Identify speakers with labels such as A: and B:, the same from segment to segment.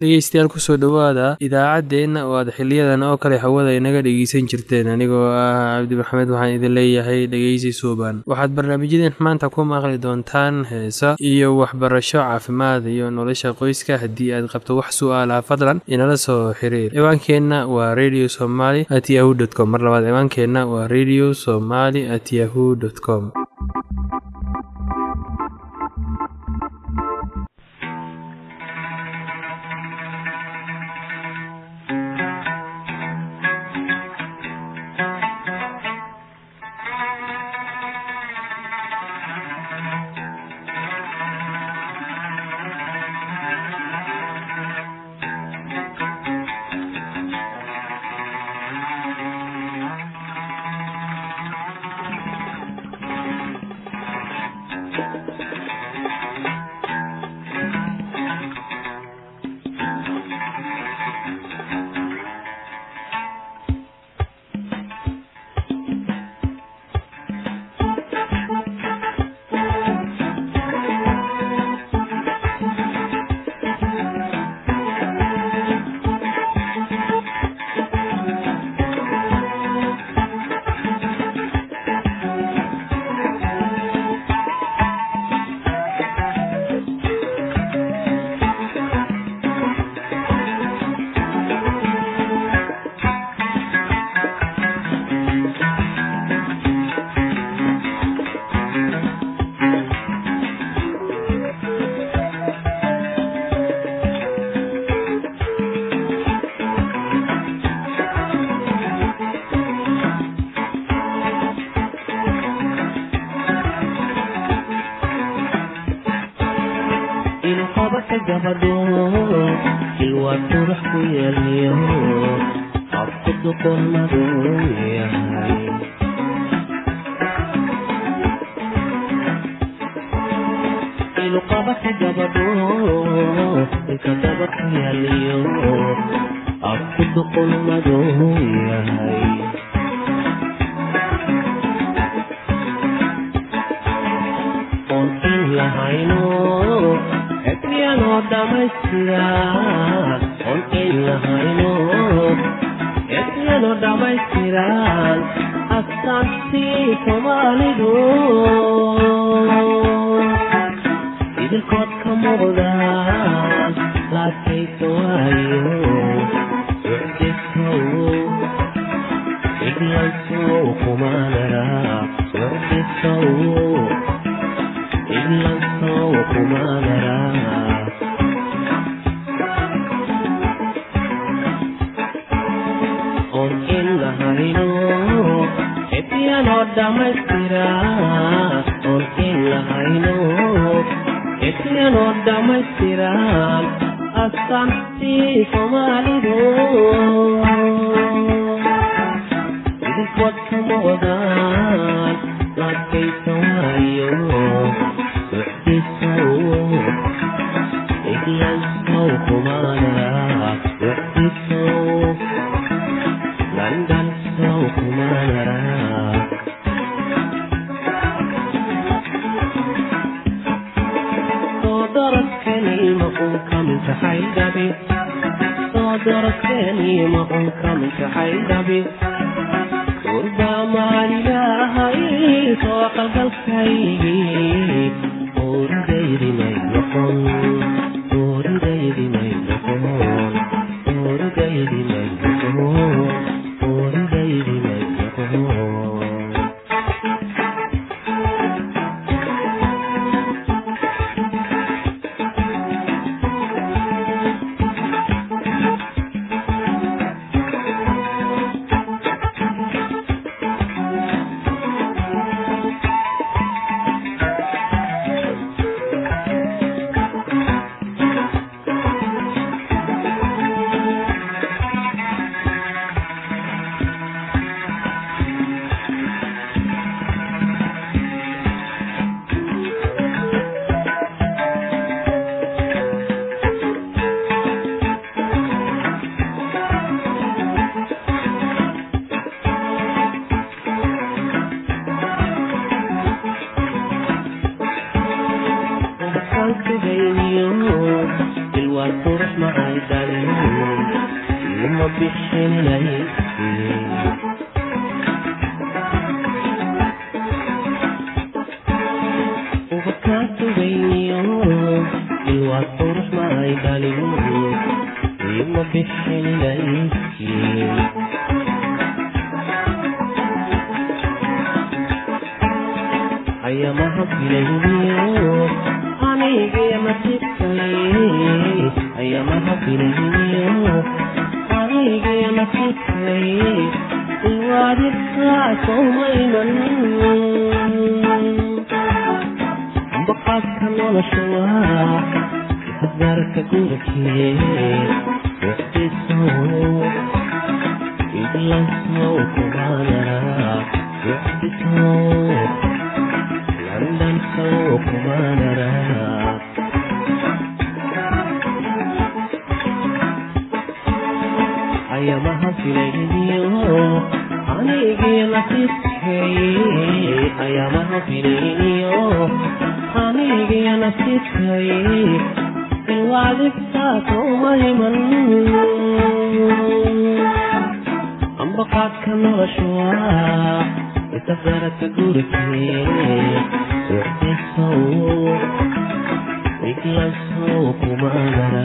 A: dhegeystayaal ku soo dhowaada idaacaddeenna oo aad xiliyadan oo kale hawada inaga dhegeysan jirteen. Anigoo ah cabdi maxamed waxaan idin leeyahay dhegeysi suuban. Waxaad barnaamijyadeen maanta ku maqli doontaan heesa iyo waxbarasho caafimaad iyo nolosha qoyska haddii aad qabto wax su'aalaha fadlan inala soo xiriir. Ciwaankeenna waa radio somaly at yahu dt com. Mar labaad ciwaankeenna waa radio somaly at yahu dt com gabadhooda si waad qurux ku yeelyo afku duqon jiraan astaanti soomaalidu idinkood ka muuqdaan laakaysawayo idlansow kumaanara dhamaystiran astaantii soomaalidu idinwadkama wadaan laakaysa waayo socdiisa idlansaw kumaana anigeema sikale ayamaha filay ambaqaadka nolosha isafaraka gurikeeiglasow kumanara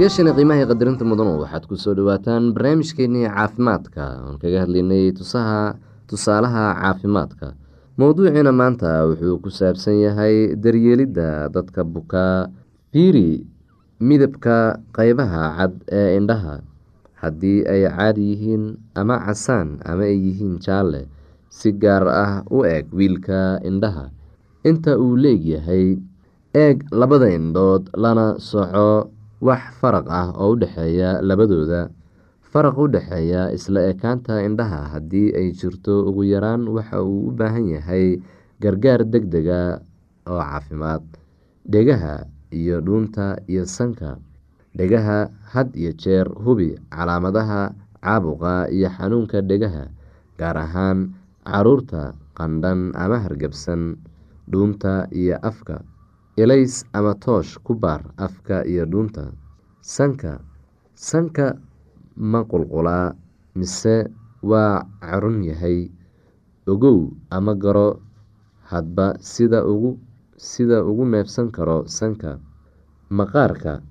B: dhegeystayaashana qiimaha qadarinta mudanu waxaad ku soo dhawaataan barnaamijkeenii caafimaadka. Oon kaga hadlaynay tusaha tusaalaha caafimaadka. Mowduuciina maanta wuxuu ku saabsan yahay daryeelidda dadka bukaa fiiri midabka qeybaha cad ee indhaha. Haddii ay caadi yihiin ama casaan ama ay yihiin jaalle si gaar ah u eg wiilka indhaha. Inta uu leegyahay eeg labada indhood lana soco wax faraq ah oo u dhexeeya labadooda. Faraq u dhexeeya isla ekaanta indhaha haddii ay jirto ugu yaraan waxa uu u baahan yahay gargaar deg dega oo caafimaad. Dhegaha iyo dhuunta iyo sanka. Dhegaha had iyo jeer hubi calaamadaha caabuqa iyo xanuunka dhegaha gaar ahaan carruurta qandhan ama hargabsan. Dhuunta iyo afka elays ama toosh ku baar afka iyo dhuunta. Sanka sanka ma qulqulaa mise waa carun yahay? Ogow ama garo hadba sida ugu sida ugu neefsan karo sanka. Maqaarka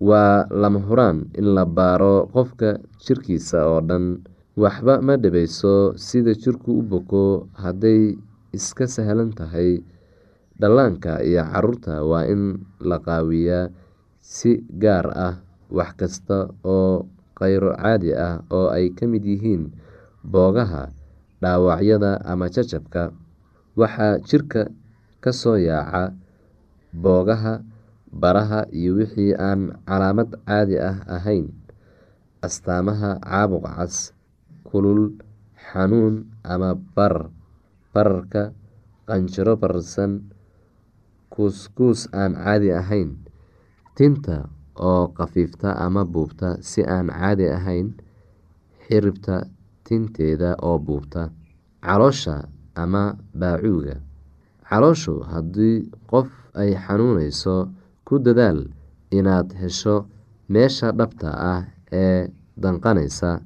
B: waa lama huraan in la baaro qofka jirkiisa oo dhan. Waxba ma dhibayso sida jirku u boko hadday iska sahlan tahay dhallaanka iyo carruurta waa in la qaawiyaa si gaar ah wax kasta oo kheyro caadi ah oo ay ka mid yihiin boogaha dhaawacyada ama jajabka. Waxaa jirka ka soo yaaca boogaha baraha iyo wixii aan calaamad caadi ah ahayn. Astaamaha caabuq cas kulul xanuun ama barar bararka qanjiro bararsan kuuskuus aan caadi ahayn. Tinta oo khafiifta ama buubta si aan caadi ahayn xiribta tinteeda oo buubta. Caloosha ama baacuuga. Calooshu haddii qof ay xanuuneyso ku dadaal inaad hesho meesha dhabta ah ee danqaneysa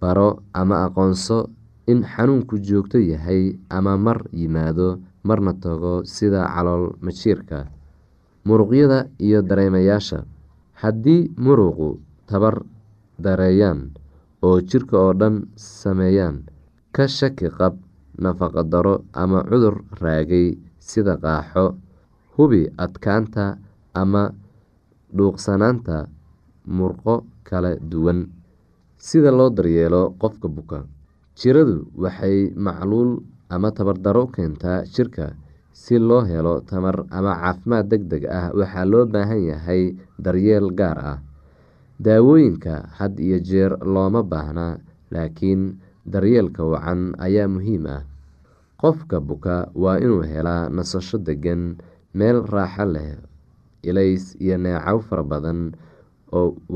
B: baro ama aqoonso in xanuunku joogto yahay ama mar yimaado marna tago sida calool majiirka muruqyada iyo dareemayaasha. Haddii muruqu tabar dareeyaan oo jirka oo dhan sameeyaan ka shaki qab nafaqa daro ama cudur raagay sida qaaxo hubi adkaanta ama dhuuqsanaanta murqo kala duwan. Sida loo daryeelo qofka buka jiradu waxay macluul ama tabardaro keentaa jirka si loo helo tamar ama caafimaad deg deg ah waxaa loo baahan yahay daryeel gaar ah. Daawooyinka had iyo jeer looma baahna laakiin daryeelka wacan ayaa muhiim ah. Qofka buka waa inuu helaa nasasho degan meel raaxo leh ilays iyo neecow fara badan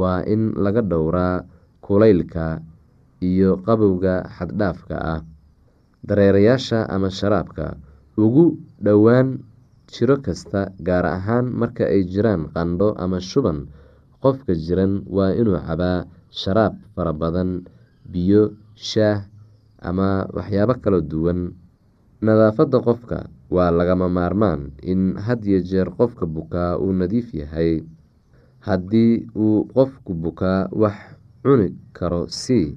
B: waa in laga dhowraa kulaylka iyo qabowga xaddhaafka ah dareerayaasha ama sharaabka ugu dhowaan jiro kasta gaar ahaan marka ay jiraan qandho ama shuban qofka jiran waa inuu cabaa sharaab fara badan biyo shaah ama waxyaabo kala duwan. Nadaafadda qofka waa lagama maarmaan in had iyo jeer qofka bukaa uu nadiif yahay. Haddii uu qofku bukaa wax cuni karo si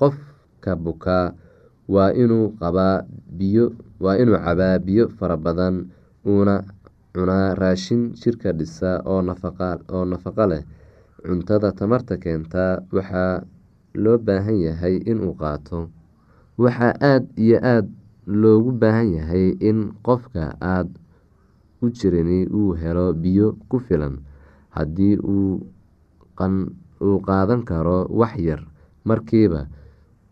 B: qofka bukaa waa inuu cabaa biyo fara badan uuna cunaa raashin jirka dhisa oo oo nafaqo leh. Cuntada tamarta keenta waxaa loo baahan yahay inuu qaato. Waxaa aada iyo aada loogu baahan yahay in qofka aada u jirini uu helo biyo ku filan. Haddii uu qaadan karo wax yar markiiba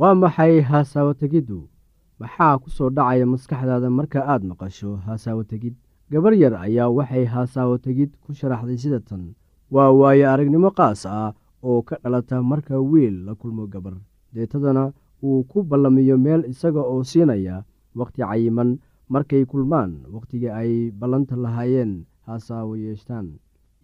C: waa maxay haasaawo tegiddu maxaa ku soo dhacaya maskaxdaada marka aad maqasho haasaawo tegid gabar yar ayaa waxay haasaawo tegid ku sharaxday sida tan. Waa waayo aragnimo qaas ah oo ka dhalata marka wiil la kulmo gabar. Deetadana uu ku ballamiyo meel isaga oo siinaya wakhti cayiman. Markay kulmaan wakhtigii ay ballanta lahaayeen haasaawo yeeshtaan.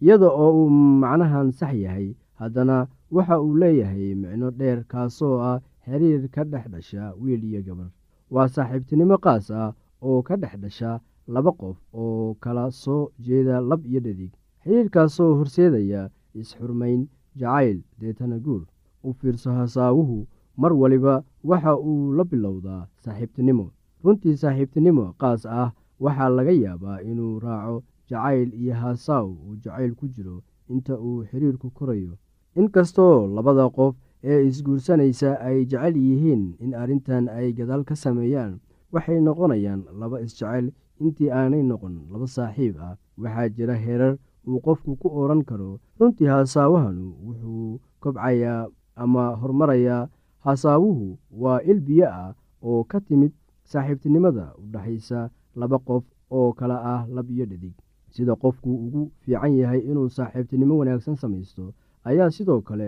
C: Iyada oo uu macnahan sax yahay haddana waxa uu leeyahay micno dheer kaasoo ah xiriir ka dhex dhasha wiil iyo gabar waa saaxiibtinimo qaas ah oo ka dhex dhasha laba qof oo kala soo jeeda lab iyo dhadig. Xiriirkaasoo horseedaya is-xurmayn jacayl deetana guur u fiirso hasaawuhu mar waliba waxa uu la bilowdaa saaxiibtinimo. Runtii saaxiibtinimo qaas ah waxaa laga yaabaa inuu raaco jacayl iyo haasaaw uu jacayl ku jiro inta uu xiriirku korayo. Inkastoo labada qof ee isguursanaysa ay jecel yihiin in arrintan ay gadaal ka sameeyaan. Waxay noqonayaan laba isjecel. Intii aanay noqon laba saaxiib ah waxaa jira herar uu qofku ku odhan karo. Runtii haasaawahanu wuxuu kobcayaa ama horumarayaa haasaawuhu waa il biyo ah oo ka timid saaxiibtinimada u dhexaysa laba qof oo kala ah lab iyo dhadig. Sida qofku ugu fiican yahay inuu saaxiibtinimo wanaagsan samaysto ayaa sidoo kale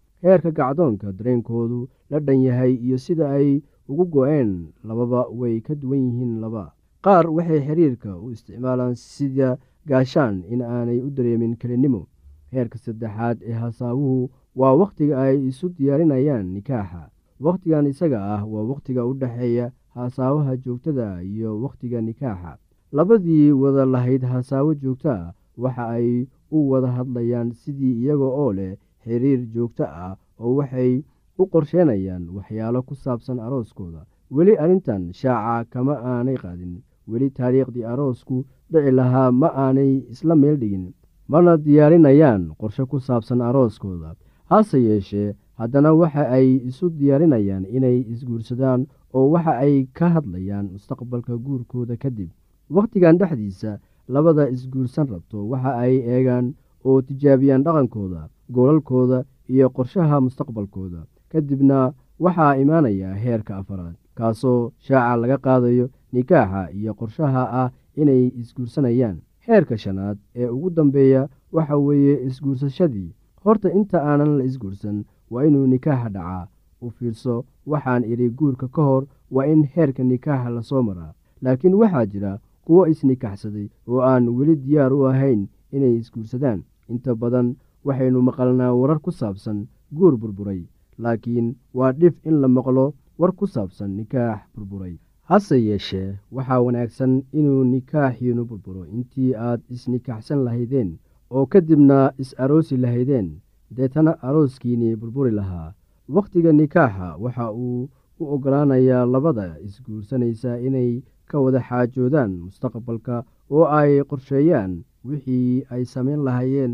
C: heerka gacdoonka dareenkoodu la dhan yahay iyo sida ay ugu go-een lababa way ka duwan yihiin laba. Qaar waxay xiriirka u isticmaalaan sida gaashaan in aanay u dareemin kelinimo. Heerka saddexaad ee hasaawuhu waa wakhtiga ay isu diyaarinayaan nikaaxa. Wakhtigan isaga ah waa wakhtiga u dhexeeya hasaawaha joogtada iyo wakhtiga nikaaxa. Labadii wada lahayd hasaawo joogto ah waxa ay u wada hadlayaan sidii iyaga oo leh xiriir joogto ah oo waxay u qorsheenayaan waxyaalo ku saabsan arooskooda. Weli arrintan shaaca kama aanay qaadin. Weli taariikhdii aroosku dhici lahaa ma aanay isla meel dhigin. Mana diyaarinayaan qorshe ku saabsan arooskooda. Hase yeeshee haddana waxa ay isu diyaarinayaan inay isguursadaan oo waxa ay ka hadlayaan mustaqbalka guurkooda kadib. Wakhtigan dhexdiisa labada isguursan rabto waxa ay eegaan oo tijaabiyaan dhaqankooda goolalkooda iyo qorshaha mustaqbalkooda. Kadibna waxaa imaanaya heerka afaraad kaasoo shaaca laga qaadayo nikaaxa iyo qorshaha ah inay isguursanayaan. Heerka shanaad ee ugu dambeeya waxa weeye isguursashadii. Horta inta aanan la isguursan waa inuu nikaaxa dhacaa u fiirso waxaan idhi guurka ka hor waa in heerka nikaaxa la soo maraa. Laakiin waxaa jira kuwo isnikaxsaday oo aan weli diyaar u ahayn inay isguursadaan. Inta badan waxaynu maqalnaa warar ku saabsan guur burburay laakiin waa dhif in la maqlo war ku saabsan nikaax burburay. Hase yeeshee waxaa wanaagsan inuu nikaaxiinu burburo intii aad isnikaxsan lahaydeen oo kadibna is-aroosi lahaydeen. Deetana arooskiinii burburi lahaa. Wakhtiga nikaaxa waxa uu u oggolaanayaa labada isguursanaysa inay ka wada xaajoodaan mustaqbalka oo ay qorsheeyaan wixii ay samayn lahaayeen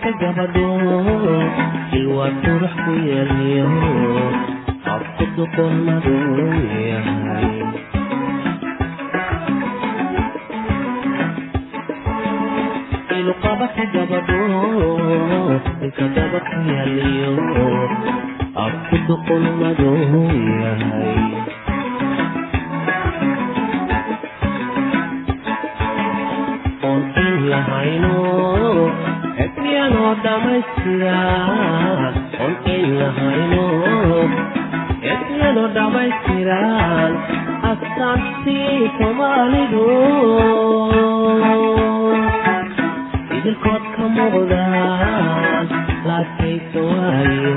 A: ilqabaka gabadho ilwaa qurux ku yeelyo qabku duqolmadu yahay ilqabaka gabadho ilka daba ku yeelyo qabku duqolmadu yahay oon in lahayno ebyanoo dhammaystiran astaantii soomaalidu idilkood ka muuqdaan laakaysa waayo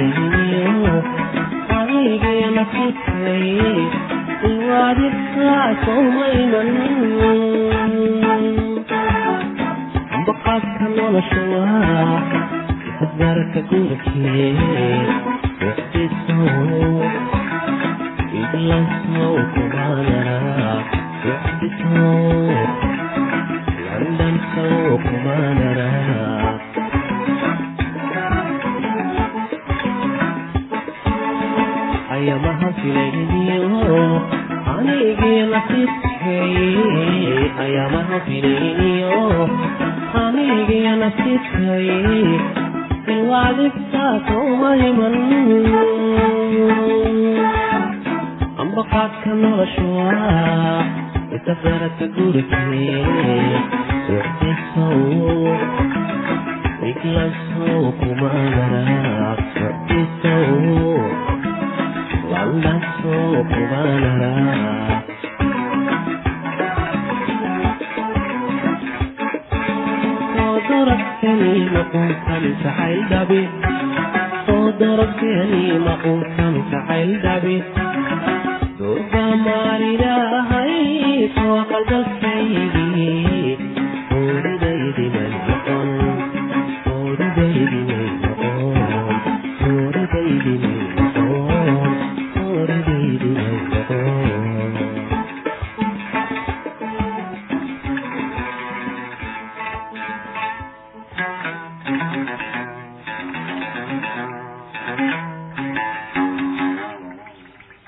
A: ayamaha filayniyo anigiya nasibkay iwaadibkaa sowmayman baqaadka nolosha waa isasgaarka gurkee wixdisow idlansow kumaanara wixdisow landansow kumaanara ayamaha filayniyo anigii nasiibkay ayamaha filayniyo anigii nasiibkay ilwaadibtaasoomayman ambaqaadka nolosha waa isafaraka gurikee wixdisow iglasow kumaanara lasso kubalará. darabtani ma quntani saxayl dhabi soo darabtani ma quntani saxayl dhabi duuba maarilahay soo qalbal saydii